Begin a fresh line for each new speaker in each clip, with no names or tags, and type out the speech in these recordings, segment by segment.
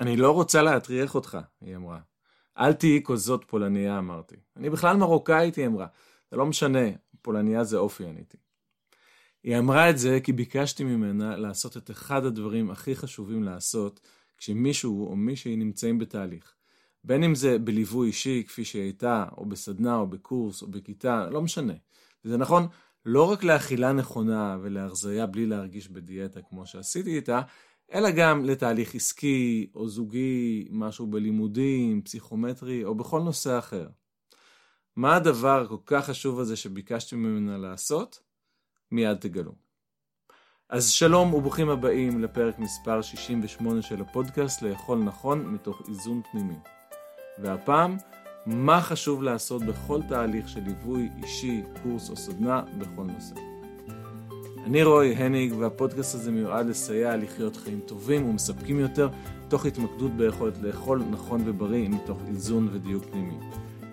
אני לא רוצה להטריח אותך, היא אמרה. אל תהיי כזאת פולניה, אמרתי. אני בכלל מרוקאית, היא אמרה. זה לא משנה, פולניה זה אופי, עניתי. היא אמרה את זה כי ביקשתי ממנה לעשות את אחד הדברים הכי חשובים לעשות כשמישהו או מישהי נמצאים בתהליך. בין אם זה בליווי אישי, כפי שהיא הייתה, או בסדנה, או בקורס, או בכיתה, לא משנה. וזה נכון לא רק לאכילה נכונה ולהרזייה בלי להרגיש בדיאטה כמו שעשיתי איתה, אלא גם לתהליך עסקי או זוגי, משהו בלימודים, פסיכומטרי או בכל נושא אחר. מה הדבר הכל כך חשוב הזה שביקשתי ממנה לעשות? מיד תגלו. אז שלום וברוכים הבאים לפרק מספר 68 של הפודקאסט לאכול נכון מתוך איזון פנימי. והפעם, מה חשוב לעשות בכל תהליך של ליווי אישי, קורס או סדנה בכל נושא. אני רועי הניג והפודקאסט הזה מיועד לסייע לחיות חיים טובים ומספקים יותר תוך התמקדות ביכולת לאכול נכון ובריא מתוך איזון ודיוק פנימי.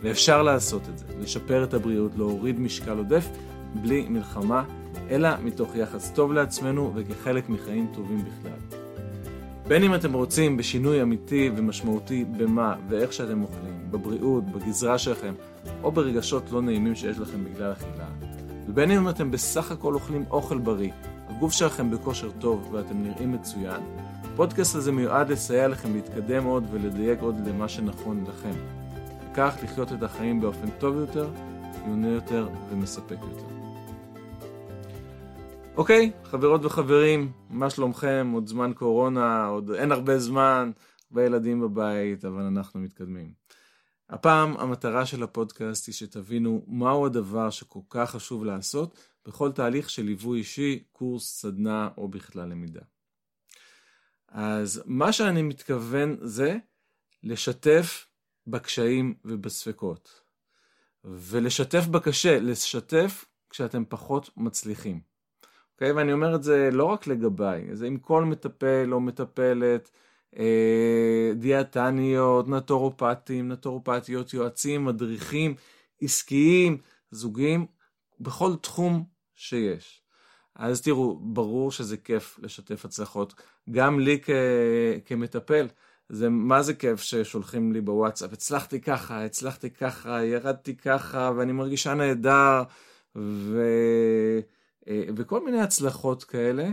ואפשר לעשות את זה, לשפר את הבריאות, להוריד משקל עודף בלי מלחמה, אלא מתוך יחס טוב לעצמנו וכחלק מחיים טובים בכלל. בין אם אתם רוצים בשינוי אמיתי ומשמעותי במה ואיך שאתם אוכלים, בבריאות, בגזרה שלכם, או ברגשות לא נעימים שיש לכם בגלל אכילה, ובין אם אתם בסך הכל אוכלים אוכל בריא, הגוף שלכם בכושר טוב ואתם נראים מצוין, הפודקאסט הזה מיועד לסייע לכם להתקדם עוד ולדייק עוד למה שנכון לכם. וכך לחיות את החיים באופן טוב יותר, חיוני יותר ומספק יותר. אוקיי, חברות וחברים, מה שלומכם? עוד זמן קורונה, עוד אין הרבה זמן, הרבה ילדים בבית, אבל אנחנו מתקדמים. הפעם המטרה של הפודקאסט היא שתבינו מהו הדבר שכל כך חשוב לעשות בכל תהליך של ליווי אישי, קורס, סדנה או בכלל למידה. אז מה שאני מתכוון זה לשתף בקשיים ובספקות. ולשתף בקשה, לשתף כשאתם פחות מצליחים. אוקיי? ואני אומר את זה לא רק לגביי, זה עם כל מטפל או מטפלת, דיאטניות, נטורופטים, נטורופטיות, יועצים, מדריכים, עסקיים, זוגיים, בכל תחום שיש. אז תראו, ברור שזה כיף לשתף הצלחות. גם לי כ- כמטפל, זה מה זה כיף ששולחים לי בוואטסאפ, הצלחתי ככה, הצלחתי ככה, ירדתי ככה, ואני מרגישה נהדר, ו... אה, וכל מיני הצלחות כאלה.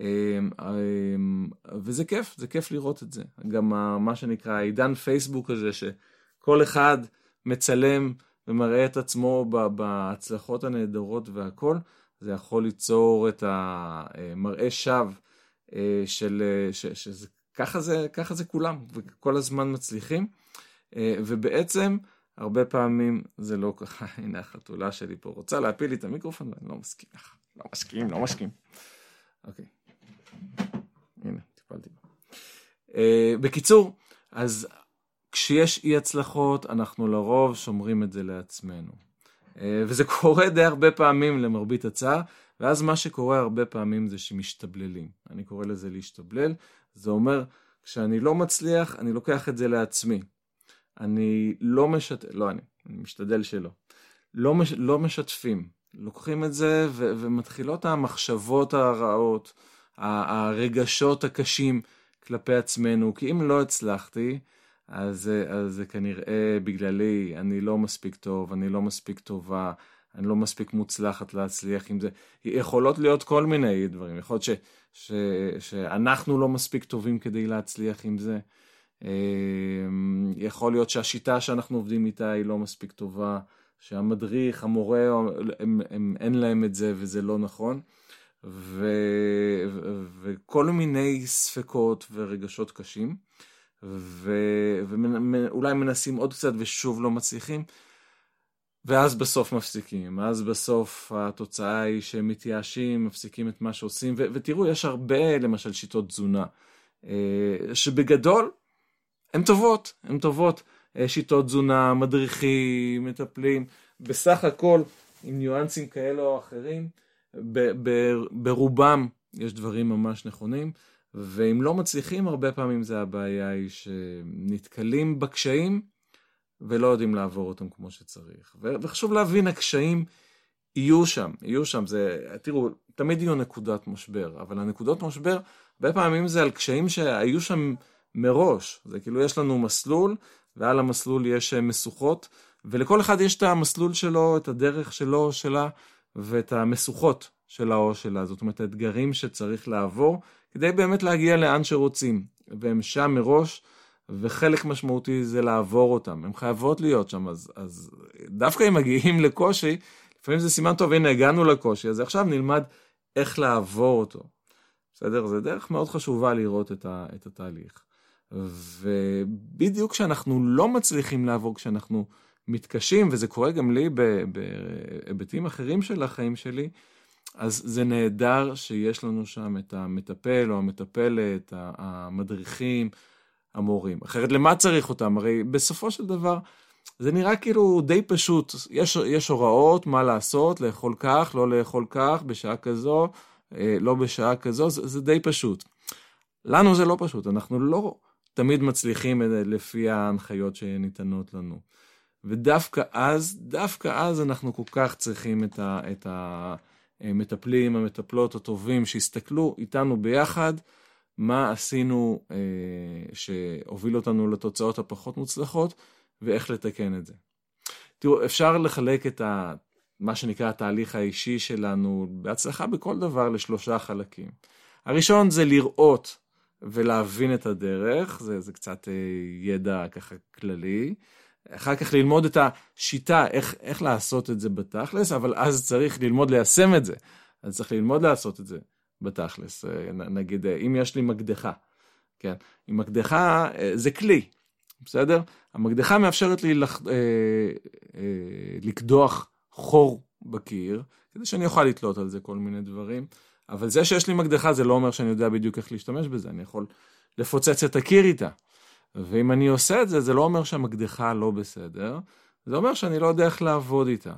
אה, אה, וזה כיף, זה כיף לראות את זה. גם מה שנקרא עידן פייסבוק הזה, שכל אחד מצלם ומראה את עצמו בהצלחות הנהדרות והכל, זה יכול ליצור את המראה שווא של, ש, שזה, ככה זה, ככה זה כולם, וכל הזמן מצליחים. ובעצם, הרבה פעמים זה לא ככה, הנה החתולה שלי פה רוצה להפיל לי את המיקרופון ואני לא מסכים לך. לא מסכים, לא מסכים. אוקיי. הנה, טיפלתי. Uh, בקיצור, אז כשיש אי הצלחות, אנחנו לרוב שומרים את זה לעצמנו. Uh, וזה קורה די הרבה פעמים למרבית הצער, ואז מה שקורה הרבה פעמים זה שמשתבללים. אני קורא לזה להשתבלל, זה אומר, כשאני לא מצליח, אני לוקח את זה לעצמי. אני לא משתף, לא אני, אני משתדל שלא. לא, מש... לא משתפים. לוקחים את זה ו... ומתחילות המחשבות הרעות, הרגשות הקשים כלפי עצמנו, כי אם לא הצלחתי, אז, אז זה כנראה בגללי, אני לא מספיק טוב, אני לא מספיק טובה, אני לא מספיק מוצלחת להצליח עם זה. יכולות להיות כל מיני דברים, יכול להיות ש, ש, שאנחנו לא מספיק טובים כדי להצליח עם זה. אמ, יכול להיות שהשיטה שאנחנו עובדים איתה היא לא מספיק טובה, שהמדריך, המורה, הם, הם, אין להם את זה וזה לא נכון. ו, ו, וכל מיני ספקות ורגשות קשים, ו, ואולי מנסים עוד קצת ושוב לא מצליחים, ואז בסוף מפסיקים, אז בסוף התוצאה היא שהם מתייאשים, מפסיקים את מה שעושים, ו, ותראו, יש הרבה למשל שיטות תזונה, אה, שבגדול הן טובות, הן טובות. אה, שיטות תזונה, מדריכים, מטפלים, בסך הכל עם ניואנסים כאלה או אחרים, ב- ב- ברובם יש דברים ממש נכונים, ואם לא מצליחים, הרבה פעמים זה הבעיה היא שנתקלים בקשיים ולא יודעים לעבור אותם כמו שצריך. ו- וחשוב להבין, הקשיים יהיו שם, יהיו שם, זה, תראו, תמיד יהיו נקודת משבר, אבל הנקודות משבר, הרבה פעמים זה על קשיים שהיו שם מראש. זה כאילו יש לנו מסלול, ועל המסלול יש משוכות, ולכל אחד יש את המסלול שלו, את הדרך שלו, שלה, ואת המשוכות שלה או שלה. זאת אומרת, האתגרים שצריך לעבור, כדי באמת להגיע לאן שרוצים. והם שם מראש, וחלק משמעותי זה לעבור אותם. הם חייבות להיות שם, אז, אז דווקא אם מגיעים לקושי, לפעמים זה סימן טוב, הנה הגענו לקושי, אז עכשיו נלמד איך לעבור אותו. בסדר? זה דרך מאוד חשובה לראות את, ה, את התהליך. ובדיוק כשאנחנו לא מצליחים לעבור, כשאנחנו מתקשים, וזה קורה גם לי בהיבטים אחרים של החיים שלי, אז זה נהדר שיש לנו שם את המטפל או המטפלת, המדריכים, המורים. אחרת למה צריך אותם? הרי בסופו של דבר זה נראה כאילו די פשוט. יש, יש הוראות מה לעשות, לאכול כך, לא לאכול כך, בשעה כזו, אה, לא בשעה כזו, זה, זה די פשוט. לנו זה לא פשוט, אנחנו לא תמיד מצליחים לפי ההנחיות שניתנות לנו. ודווקא אז, דווקא אז אנחנו כל כך צריכים את, ה, את המטפלים, המטפלות הטובים, שיסתכלו איתנו ביחד מה עשינו אה, שהוביל אותנו לתוצאות הפחות מוצלחות, ואיך לתקן את זה. תראו, אפשר לחלק את ה, מה שנקרא התהליך האישי שלנו בהצלחה בכל דבר לשלושה חלקים. הראשון זה לראות ולהבין את הדרך, זה, זה קצת אה, ידע ככה כללי. אחר כך ללמוד את השיטה, איך, איך לעשות את זה בתכלס, אבל אז צריך ללמוד ליישם את זה. אז צריך ללמוד לעשות את זה בתכלס. אה, נגיד, אה, אם יש לי מקדחה, כן? עם מקדחה זה כלי, בסדר? המקדחה מאפשרת לי לח... אה, אה, לקדוח חור בקיר, כדי שאני אוכל לתלות על זה כל מיני דברים, אבל זה שיש לי מקדחה זה לא אומר שאני יודע בדיוק איך להשתמש בזה, אני יכול לפוצץ את הקיר איתה. ואם אני עושה את זה, זה לא אומר שהמקדחה לא בסדר, זה אומר שאני לא יודע איך לעבוד איתה.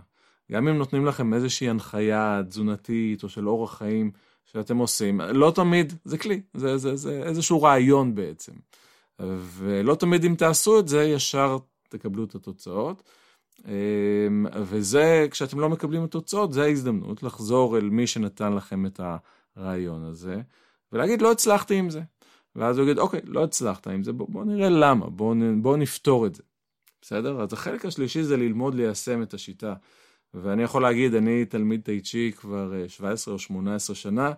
גם אם נותנים לכם איזושהי הנחיה תזונתית או של אורח חיים שאתם עושים, לא תמיד, זה כלי, זה, זה, זה איזשהו רעיון בעצם. ולא תמיד אם תעשו את זה, ישר תקבלו את התוצאות. אמ, וזה, כשאתם לא מקבלים את התוצאות, זה ההזדמנות לחזור אל מי שנתן לכם את הרעיון הזה, ולהגיד, לא הצלחתי עם זה. ואז הוא יגיד, אוקיי, לא הצלחת עם זה, בוא, בוא נראה למה, בוא, בוא נפתור את זה. בסדר? אז החלק השלישי זה ללמוד ליישם את השיטה. ואני יכול להגיד, אני תלמיד טייצ'י כבר 17 אה, או 18 שנה,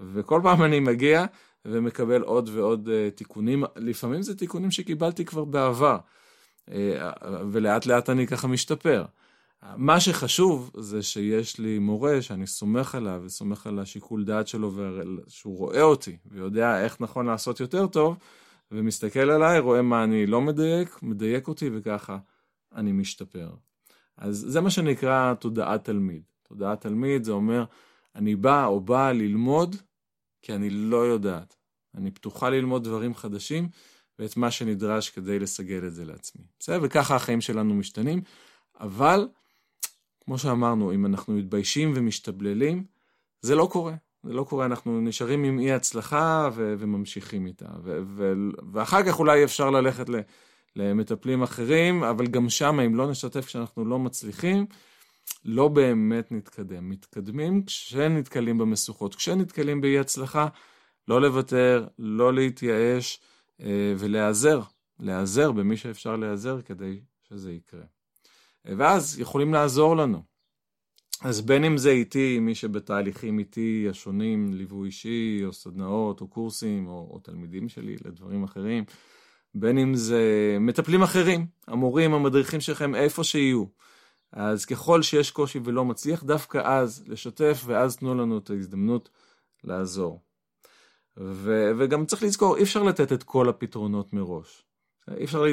וכל פעם אני מגיע, ומקבל עוד ועוד uh, תיקונים, לפעמים זה תיקונים שקיבלתי כבר בעבר, uh, ולאט לאט אני ככה משתפר. מה שחשוב זה שיש לי מורה שאני סומך עליו וסומך על השיקול דעת שלו שהוא רואה אותי ויודע איך נכון לעשות יותר טוב ומסתכל עליי, רואה מה אני לא מדייק, מדייק אותי וככה אני משתפר. אז זה מה שנקרא תודעת תלמיד. תודעת תלמיד זה אומר אני בא או באה ללמוד כי אני לא יודעת. אני פתוחה ללמוד דברים חדשים ואת מה שנדרש כדי לסגל את זה לעצמי. בסדר? וככה החיים שלנו משתנים, אבל כמו שאמרנו, אם אנחנו מתביישים ומשתבללים, זה לא קורה. זה לא קורה, אנחנו נשארים עם אי הצלחה ו- וממשיכים איתה. ו- ו- ואחר כך אולי אפשר ללכת ל- למטפלים אחרים, אבל גם שם, אם לא נשתף כשאנחנו לא מצליחים, לא באמת נתקדם. מתקדמים כשנתקלים במשוכות, כשנתקלים באי הצלחה, לא לוותר, לא להתייאש אה, ולהיעזר, להיעזר במי שאפשר להיעזר כדי שזה יקרה. ואז יכולים לעזור לנו. אז בין אם זה איתי, מי שבתהליכים איתי השונים, ליווי אישי, או סדנאות, או קורסים, או, או תלמידים שלי לדברים אחרים, בין אם זה מטפלים אחרים, המורים, המדריכים שלכם, איפה שיהיו. אז ככל שיש קושי ולא מצליח, דווקא אז לשתף, ואז תנו לנו את ההזדמנות לעזור. ו- וגם צריך לזכור, אי אפשר לתת את כל הפתרונות מראש. אי אפשר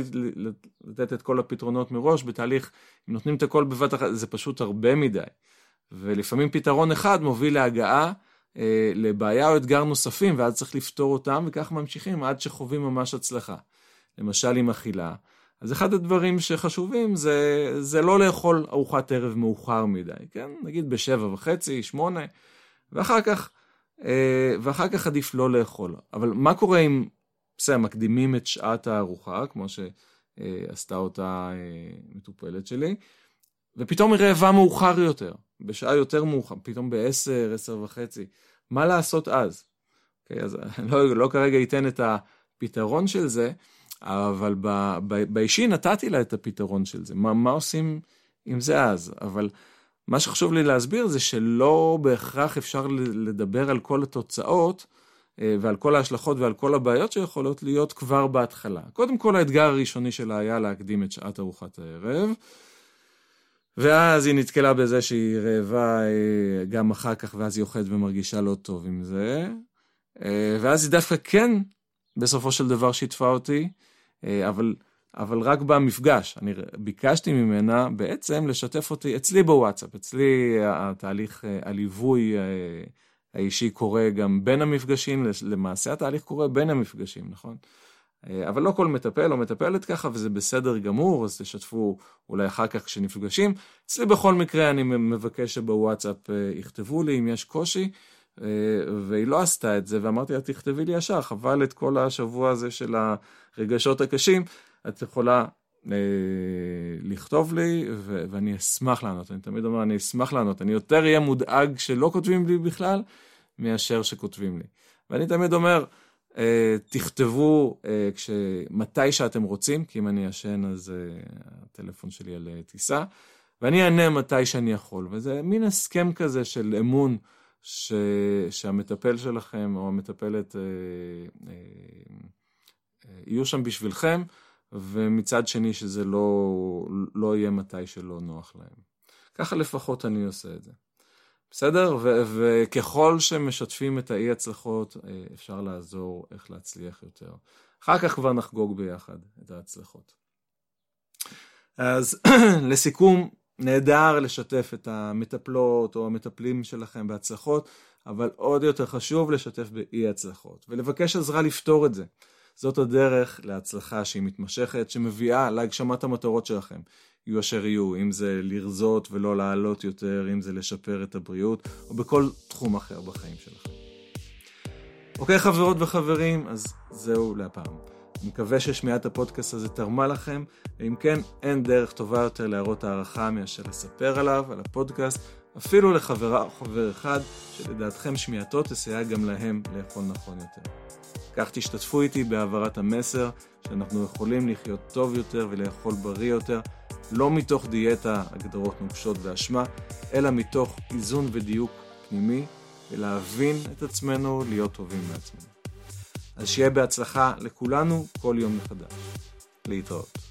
לתת את כל הפתרונות מראש בתהליך, אם נותנים את הכל בבת אחת, זה פשוט הרבה מדי. ולפעמים פתרון אחד מוביל להגעה אה, לבעיה או אתגר נוספים, ואז צריך לפתור אותם, וכך ממשיכים עד שחווים ממש הצלחה. למשל עם אכילה. אז אחד הדברים שחשובים זה, זה לא לאכול ארוחת ערב מאוחר מדי, כן? נגיד בשבע וחצי, שמונה, ואחר כך, אה, ואחר כך עדיף לא לאכול. אבל מה קורה אם, בסדר, מקדימים את שעת הארוחה, כמו שעשתה אותה אה, מטופלת שלי, ופתאום היא רעבה מאוחר יותר, בשעה יותר מאוחר, פתאום בעשר, עשר וחצי. מה לעשות אז? Okay, אוקיי, אז לא, לא כרגע אתן את ה... פתרון של זה, אבל ב, ב, באישי נתתי לה את הפתרון של זה. מה, מה עושים עם זה אז? אבל מה שחשוב לי להסביר זה שלא בהכרח אפשר לדבר על כל התוצאות ועל כל ההשלכות ועל כל הבעיות שיכולות להיות כבר בהתחלה. קודם כל האתגר הראשוני שלה היה להקדים את שעת ארוחת הערב. ואז היא נתקלה בזה שהיא רעבה אה, גם אחר כך, ואז היא אוכלת ומרגישה לא טוב עם זה. אה, ואז היא דווקא כן, בסופו של דבר, שיתפה אותי, אה, אבל, אבל רק במפגש. אני ביקשתי ממנה בעצם לשתף אותי אצלי בוואטסאפ. אצלי התהליך, הליווי האישי קורה גם בין המפגשים, למעשה התהליך קורה בין המפגשים, נכון? אה, אבל לא כל מטפל או מטפלת ככה, וזה בסדר גמור, אז תשתפו אולי אחר כך כשנפגשים. אצלי בכל מקרה אני מבקש שבוואטסאפ אה, יכתבו לי אם יש קושי, אה, והיא לא עשתה את זה, ואמרתי לה, תכתבי לי ישר, חבל את כל השבוע הזה של הרגשות הקשים, את יכולה לכתוב לי, ו- ואני אשמח לענות. אני תמיד אומר, אני אשמח לענות. אני יותר אהיה מודאג שלא כותבים לי בכלל, מאשר שכותבים לי. ואני תמיד אומר, אה, תכתבו אה, מתי שאתם רוצים, כי אם אני ישן אז אה, הטלפון שלי על טיסה, ואני אענה מתי שאני יכול. וזה מין הסכם כזה של אמון ש... שהמטפל שלכם או המטפלת יהיו שם בשבילכם, ומצד שני שזה לא, לא יהיה מתי שלא נוח להם. ככה לפחות אני עושה את זה. בסדר? ו- וככל שמשתפים את האי הצלחות, אה, אפשר לעזור איך להצליח יותר. אחר כך כבר נחגוג ביחד את ההצלחות. אז לסיכום, נהדר לשתף את המטפלות או המטפלים שלכם בהצלחות, אבל עוד יותר חשוב לשתף באי הצלחות, ולבקש עזרה לפתור את זה. זאת הדרך להצלחה שהיא מתמשכת, שמביאה להגשמת המטרות שלכם. יהיו אשר יהיו, אם זה לרזות ולא לעלות יותר, אם זה לשפר את הבריאות, או בכל תחום אחר בחיים שלכם. אוקיי, חברות וחברים, אז זהו להפעם. אני מקווה ששמיעת הפודקאסט הזה תרמה לכם, ואם כן, אין דרך טובה יותר להראות הערכה מאשר לספר עליו, על הפודקאסט, אפילו לחברה או חבר אחד, שלדעתכם שמיעתו תסייע גם להם לאכול נכון יותר. כך תשתתפו איתי בהעברת המסר שאנחנו יכולים לחיות טוב יותר ולאכול בריא יותר, לא מתוך דיאטה, הגדרות נוקשות ואשמה, אלא מתוך איזון ודיוק פנימי, ולהבין את עצמנו, להיות טובים לעצמנו. אז שיהיה בהצלחה לכולנו כל יום מחדש. להתראות.